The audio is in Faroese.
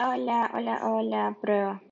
Hola, hola, hola, bro.